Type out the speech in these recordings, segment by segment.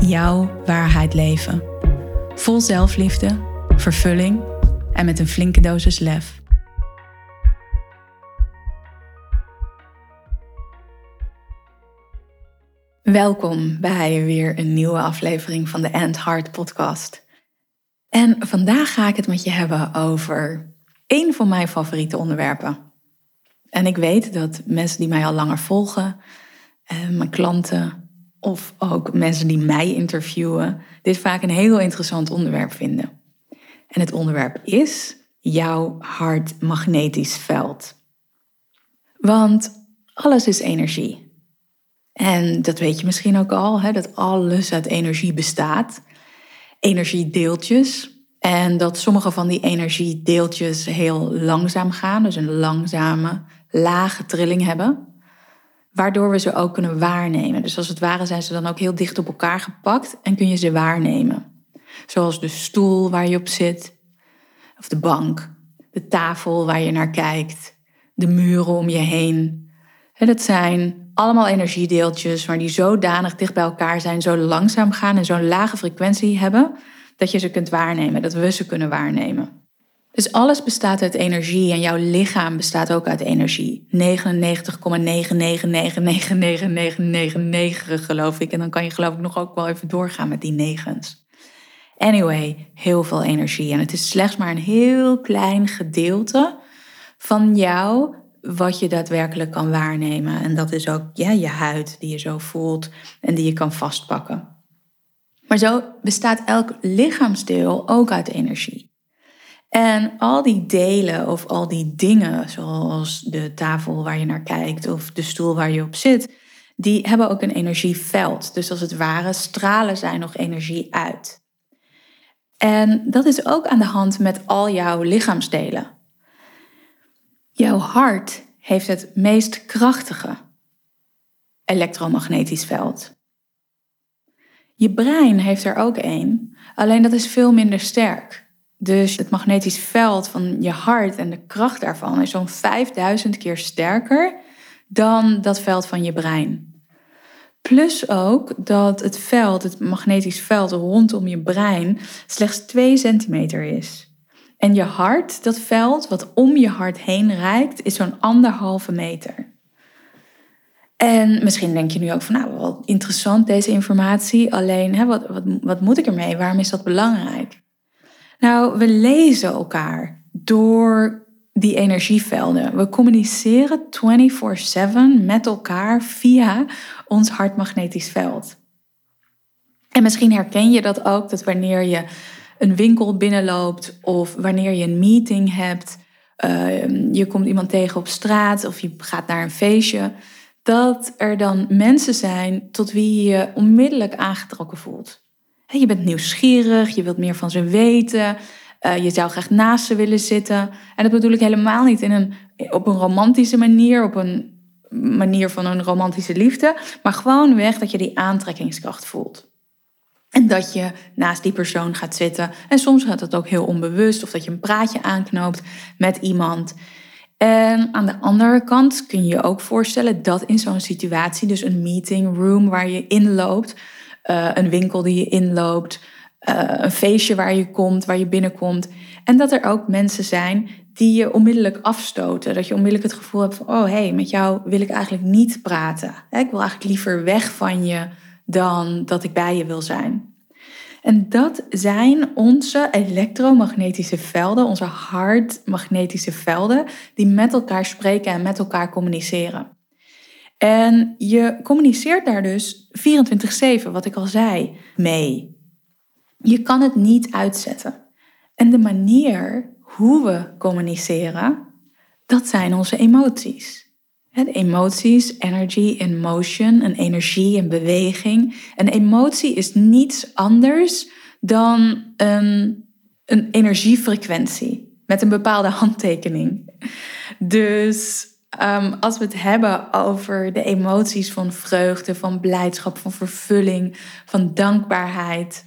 jouw waarheid leven. Vol zelfliefde, vervulling en met een flinke dosis lef. Welkom bij weer een nieuwe aflevering van de End Heart podcast. En vandaag ga ik het met je hebben over één van mijn favoriete onderwerpen. En ik weet dat mensen die mij al langer volgen, eh, mijn klanten, of ook mensen die mij interviewen, dit vaak een heel interessant onderwerp vinden. En het onderwerp is jouw hart magnetisch veld. Want alles is energie. En dat weet je misschien ook al, hè, dat alles uit energie bestaat. Energiedeeltjes. En dat sommige van die energiedeeltjes heel langzaam gaan, dus een langzame, lage trilling hebben waardoor we ze ook kunnen waarnemen. Dus als het ware zijn ze dan ook heel dicht op elkaar gepakt en kun je ze waarnemen. Zoals de stoel waar je op zit, of de bank, de tafel waar je naar kijkt, de muren om je heen. En dat zijn allemaal energiedeeltjes waar die zodanig dicht bij elkaar zijn, zo langzaam gaan en zo'n lage frequentie hebben, dat je ze kunt waarnemen, dat we ze kunnen waarnemen. Dus alles bestaat uit energie en jouw lichaam bestaat ook uit energie. 99,99999999 geloof ik. En dan kan je geloof ik nog ook wel even doorgaan met die negens. Anyway, heel veel energie. En het is slechts maar een heel klein gedeelte van jou wat je daadwerkelijk kan waarnemen. En dat is ook ja, je huid die je zo voelt en die je kan vastpakken. Maar zo bestaat elk lichaamsdeel ook uit energie. En al die delen of al die dingen, zoals de tafel waar je naar kijkt of de stoel waar je op zit, die hebben ook een energieveld. Dus als het ware stralen zij nog energie uit. En dat is ook aan de hand met al jouw lichaamsdelen. Jouw hart heeft het meest krachtige elektromagnetisch veld. Je brein heeft er ook één, alleen dat is veel minder sterk. Dus het magnetisch veld van je hart en de kracht daarvan is zo'n 5000 keer sterker dan dat veld van je brein. Plus ook dat het veld, het magnetisch veld rondom je brein, slechts 2 centimeter is. En je hart, dat veld wat om je hart heen reikt, is zo'n anderhalve meter. En misschien denk je nu ook van, nou, wat interessant deze informatie. Alleen, hè, wat, wat, wat moet ik ermee? Waarom is dat belangrijk? Nou, we lezen elkaar door die energievelden. We communiceren 24/7 met elkaar via ons hartmagnetisch veld. En misschien herken je dat ook, dat wanneer je een winkel binnenloopt of wanneer je een meeting hebt, uh, je komt iemand tegen op straat of je gaat naar een feestje, dat er dan mensen zijn tot wie je onmiddellijk aangetrokken voelt. Je bent nieuwsgierig, je wilt meer van ze weten. Uh, je zou graag naast ze willen zitten. En dat bedoel ik helemaal niet in een, op een romantische manier, op een manier van een romantische liefde. Maar gewoon weg dat je die aantrekkingskracht voelt. En dat je naast die persoon gaat zitten. En soms gaat dat ook heel onbewust. Of dat je een praatje aanknoopt met iemand. En aan de andere kant kun je je ook voorstellen dat in zo'n situatie, dus een meeting room waar je inloopt, uh, een winkel die je inloopt, uh, een feestje waar je komt, waar je binnenkomt. En dat er ook mensen zijn die je onmiddellijk afstoten. Dat je onmiddellijk het gevoel hebt van, oh hé, hey, met jou wil ik eigenlijk niet praten. Ik wil eigenlijk liever weg van je dan dat ik bij je wil zijn. En dat zijn onze elektromagnetische velden, onze hartmagnetische velden, die met elkaar spreken en met elkaar communiceren. En je communiceert daar dus 24/7, wat ik al zei, mee. Je kan het niet uitzetten. En de manier hoe we communiceren, dat zijn onze emoties. De emoties, energy in motion, een energie in beweging. Een emotie is niets anders dan een, een energiefrequentie met een bepaalde handtekening. Dus um, als we het hebben over de emoties van vreugde, van blijdschap, van vervulling, van dankbaarheid,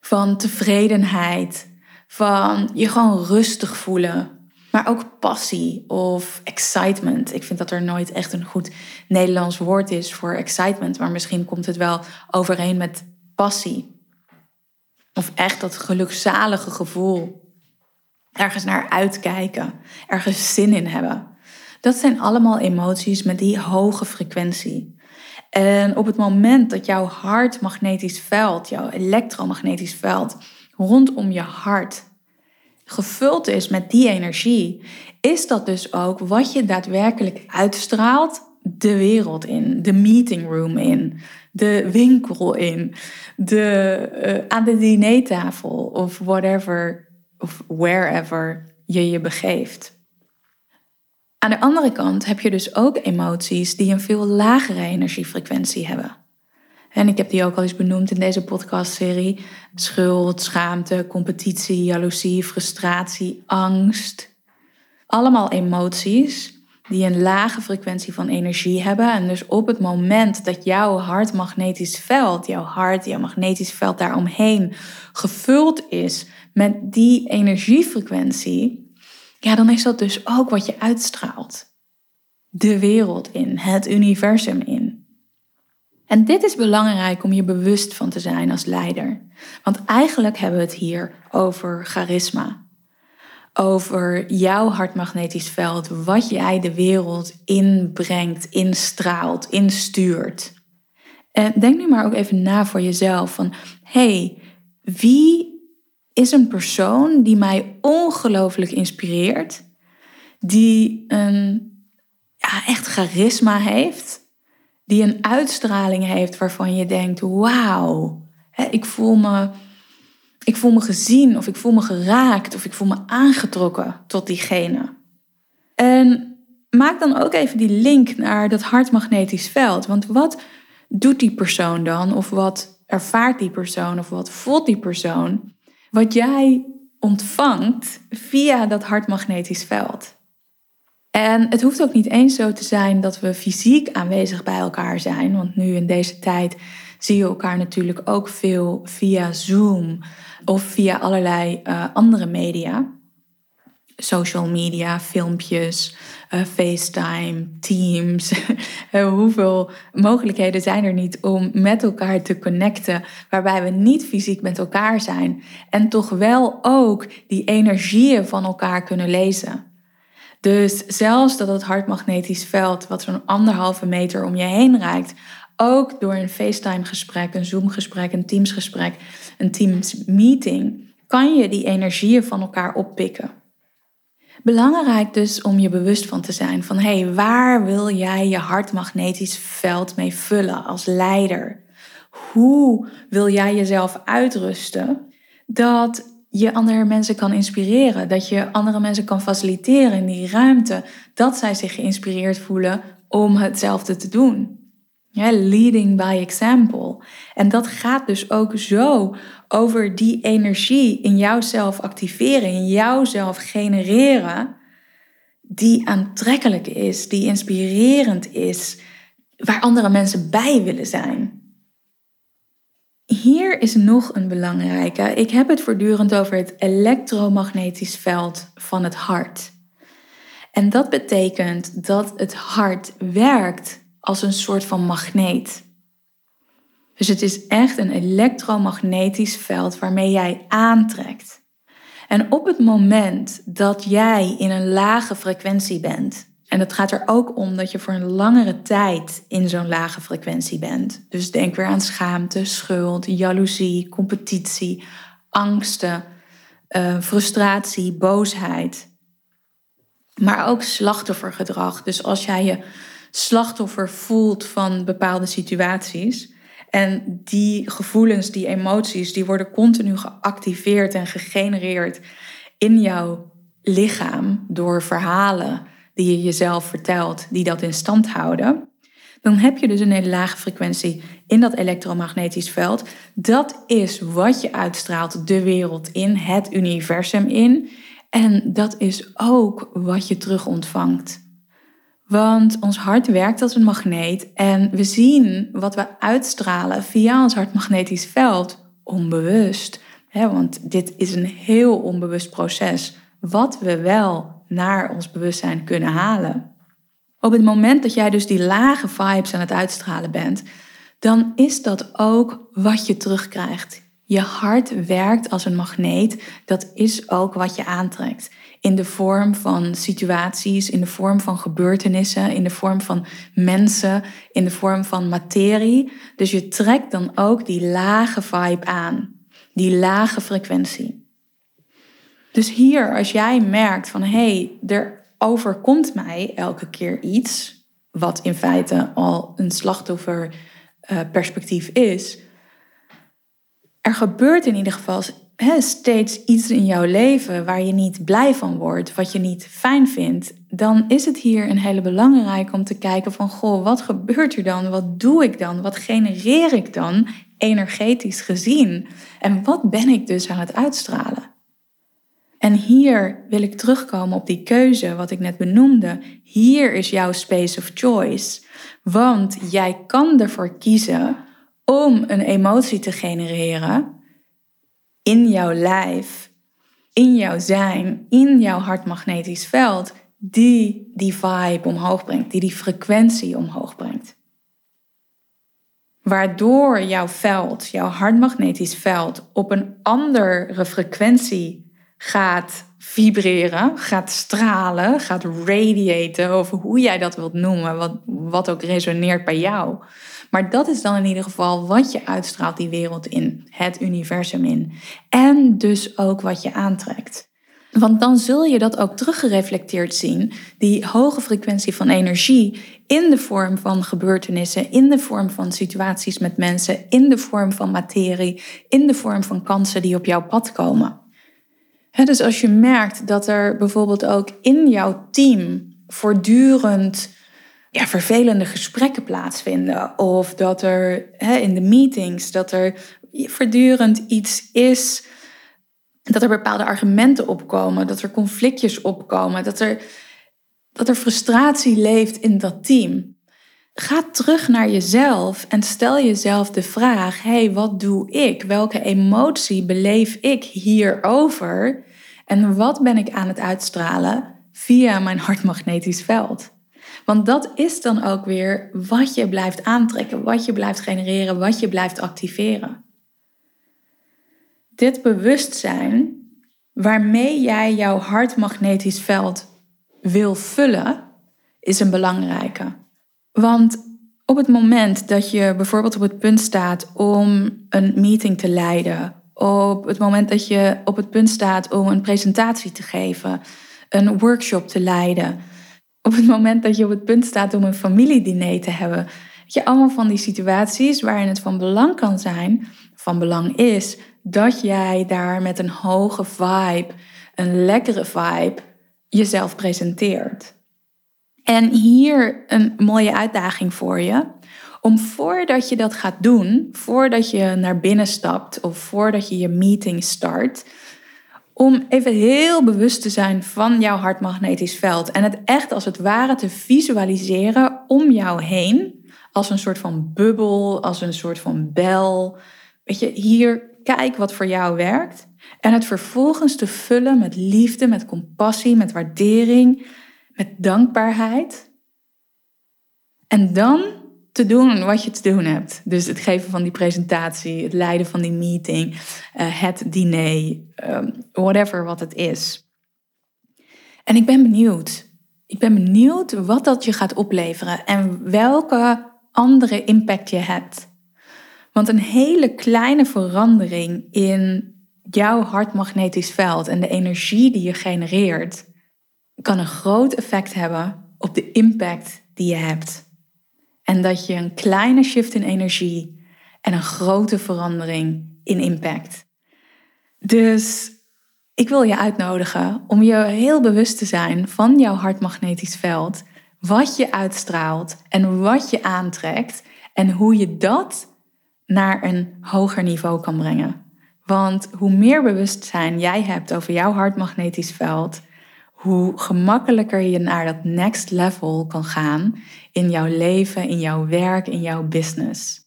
van tevredenheid, van je gewoon rustig voelen, maar ook passie of excitement. Ik vind dat er nooit echt een goed Nederlands woord is voor excitement, maar misschien komt het wel overeen met passie. Of echt dat gelukzalige gevoel. Ergens naar uitkijken, ergens zin in hebben. Dat zijn allemaal emoties met die hoge frequentie. En op het moment dat jouw hartmagnetisch veld, jouw elektromagnetisch veld rondom je hart gevuld is met die energie, is dat dus ook wat je daadwerkelijk uitstraalt de wereld in, de meeting room in, de winkel in, de, uh, aan de dinertafel of whatever of wherever je je begeeft. Aan de andere kant heb je dus ook emoties die een veel lagere energiefrequentie hebben. En ik heb die ook al eens benoemd in deze podcastserie. Schuld, schaamte, competitie, jaloezie, frustratie, angst. Allemaal emoties die een lage frequentie van energie hebben. En dus op het moment dat jouw hartmagnetisch veld, jouw hart, jouw magnetisch veld daaromheen gevuld is met die energiefrequentie, ja, dan is dat dus ook wat je uitstraalt. De wereld in, het universum in. En dit is belangrijk om je bewust van te zijn als leider. Want eigenlijk hebben we het hier over charisma. Over jouw hartmagnetisch veld, wat jij de wereld inbrengt, instraalt, instuurt. En denk nu maar ook even na voor jezelf van, hey, wie is een persoon die mij ongelooflijk inspireert, die een ja, echt charisma heeft, die een uitstraling heeft waarvan je denkt: wauw, ik voel me. Ik voel me gezien of ik voel me geraakt of ik voel me aangetrokken tot diegene. En maak dan ook even die link naar dat hartmagnetisch veld. Want wat doet die persoon dan? Of wat ervaart die persoon? Of wat voelt die persoon? Wat jij ontvangt via dat hartmagnetisch veld. En het hoeft ook niet eens zo te zijn dat we fysiek aanwezig bij elkaar zijn. Want nu in deze tijd zie je elkaar natuurlijk ook veel via Zoom of via allerlei uh, andere media. Social media, filmpjes, uh, FaceTime, Teams. Eh, hoeveel mogelijkheden zijn er niet om met elkaar te connecten, waarbij we niet fysiek met elkaar zijn en toch wel ook die energieën van elkaar kunnen lezen. Dus zelfs dat het hartmagnetisch veld, wat zo'n anderhalve meter om je heen reikt, ook door een FaceTime-gesprek, een Zoom-gesprek, een Teams-gesprek, een Teams-meeting, kan je die energieën van elkaar oppikken. Belangrijk dus om je bewust van te zijn van hé, hey, waar wil jij je hartmagnetisch veld mee vullen als leider? Hoe wil jij jezelf uitrusten dat je andere mensen kan inspireren, dat je andere mensen kan faciliteren in die ruimte, dat zij zich geïnspireerd voelen om hetzelfde te doen. Leading by example. En dat gaat dus ook zo over die energie in jouzelf activeren, in jouzelf genereren, die aantrekkelijk is, die inspirerend is, waar andere mensen bij willen zijn. Hier is nog een belangrijke. Ik heb het voortdurend over het elektromagnetisch veld van het hart. En dat betekent dat het hart werkt als een soort van magneet. Dus het is echt een elektromagnetisch veld waarmee jij aantrekt. En op het moment dat jij in een lage frequentie bent, en het gaat er ook om dat je voor een langere tijd in zo'n lage frequentie bent. Dus denk weer aan schaamte, schuld, jaloezie, competitie, angsten, uh, frustratie, boosheid. Maar ook slachtoffergedrag. Dus als jij je slachtoffer voelt van bepaalde situaties. En die gevoelens, die emoties, die worden continu geactiveerd en gegenereerd in jouw lichaam door verhalen die je jezelf vertelt, die dat in stand houden, dan heb je dus een hele lage frequentie in dat elektromagnetisch veld. Dat is wat je uitstraalt de wereld in, het universum in. En dat is ook wat je terug ontvangt. Want ons hart werkt als een magneet en we zien wat we uitstralen via ons hartmagnetisch veld onbewust. want dit is een heel onbewust proces, wat we wel naar ons bewustzijn kunnen halen. Op het moment dat jij dus die lage vibes aan het uitstralen bent, dan is dat ook wat je terugkrijgt. Je hart werkt als een magneet. Dat is ook wat je aantrekt. In de vorm van situaties, in de vorm van gebeurtenissen, in de vorm van mensen, in de vorm van materie. Dus je trekt dan ook die lage vibe aan, die lage frequentie. Dus hier, als jij merkt van hé, hey, er overkomt mij elke keer iets, wat in feite al een slachtofferperspectief is, er gebeurt in ieder geval steeds iets in jouw leven waar je niet blij van wordt, wat je niet fijn vindt, dan is het hier een hele belangrijk om te kijken van goh, wat gebeurt er dan? Wat doe ik dan? Wat genereer ik dan energetisch gezien? En wat ben ik dus aan het uitstralen? En hier wil ik terugkomen op die keuze wat ik net benoemde. Hier is jouw space of choice. Want jij kan ervoor kiezen om een emotie te genereren in jouw lijf, in jouw zijn, in jouw hartmagnetisch veld, die die vibe omhoog brengt, die die frequentie omhoog brengt. Waardoor jouw veld, jouw hartmagnetisch veld, op een andere frequentie gaat vibreren, gaat stralen, gaat radiaten, of hoe jij dat wilt noemen, wat, wat ook resoneert bij jou. Maar dat is dan in ieder geval wat je uitstraalt die wereld in, het universum in. En dus ook wat je aantrekt. Want dan zul je dat ook teruggereflecteerd zien, die hoge frequentie van energie in de vorm van gebeurtenissen, in de vorm van situaties met mensen, in de vorm van materie, in de vorm van kansen die op jouw pad komen. dus als je merkt dat er bijvoorbeeld ook in jouw team voortdurend ja, vervelende gesprekken plaatsvinden. Of dat er hè, in de meetings, dat er voortdurend iets is. Dat er bepaalde argumenten opkomen, dat er conflictjes opkomen, dat er, dat er frustratie leeft in dat team. Ga terug naar jezelf en stel jezelf de vraag: hey, wat doe ik? Welke emotie beleef ik hierover? En wat ben ik aan het uitstralen via mijn hartmagnetisch veld? Want dat is dan ook weer wat je blijft aantrekken, wat je blijft genereren, wat je blijft activeren. Dit bewustzijn waarmee jij jouw hartmagnetisch veld wil vullen, is een belangrijke. Want op het moment dat je bijvoorbeeld op het punt staat om een meeting te leiden, op het moment dat je op het punt staat om een presentatie te geven, een workshop te leiden, op het moment dat je op het punt staat om een familiediner te hebben. je, allemaal van die situaties waarin het van belang kan zijn, van belang is, dat jij daar met een hoge vibe, een lekkere vibe, jezelf presenteert. En hier een mooie uitdaging voor je. Om voordat je dat gaat doen, voordat je naar binnen stapt of voordat je je meeting start, om even heel bewust te zijn van jouw hartmagnetisch veld en het echt als het ware te visualiseren om jou heen, als een soort van bubbel, als een soort van bel. Weet je, hier kijk wat voor jou werkt en het vervolgens te vullen met liefde, met compassie, met waardering, met dankbaarheid. En dan te doen wat je te doen hebt. Dus het geven van die presentatie, het leiden van die meeting, uh, het diner, um, whatever wat het is. En ik ben benieuwd. Ik ben benieuwd wat dat je gaat opleveren en welke andere impact je hebt. Want een hele kleine verandering in jouw hartmagnetisch veld en de energie die je genereert, kan een groot effect hebben op de impact die je hebt. En dat je een kleine shift in energie en een grote verandering in impact. Dus Ik wil je uitnodigen om je heel bewust te zijn van jouw hartmagnetisch veld, wat je uitstraalt en wat je aantrekt en hoe je dat naar een hoger niveau kan brengen. Want hoe meer bewustzijn jij hebt over jouw hartmagnetisch veld, hoe gemakkelijker je naar dat next level kan gaan in jouw leven, in jouw werk, in jouw business.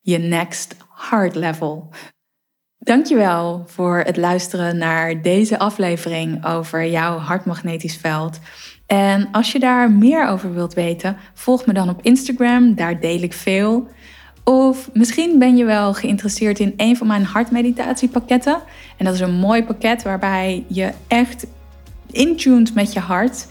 Je next heart level. Dankjewel voor het luisteren naar deze aflevering over jouw hartmagnetisch veld. En als je daar meer over wilt weten, volg me dan op Instagram, daar deel ik veel. Of misschien ben je wel geïnteresseerd in een van mijn hartmeditatiepakketten. En dat is een mooi pakket waarbij je echt intuned met je hart.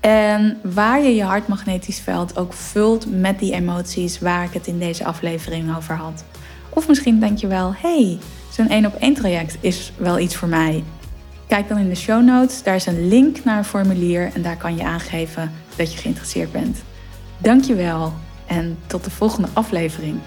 En waar je je hartmagnetisch veld ook vult met die emoties waar ik het in deze aflevering over had. Of misschien denk je wel, hey, zo'n één op één traject is wel iets voor mij. Kijk dan in de show notes, daar is een link naar een formulier en daar kan je aangeven dat je geïnteresseerd bent. Dankjewel en tot de volgende aflevering.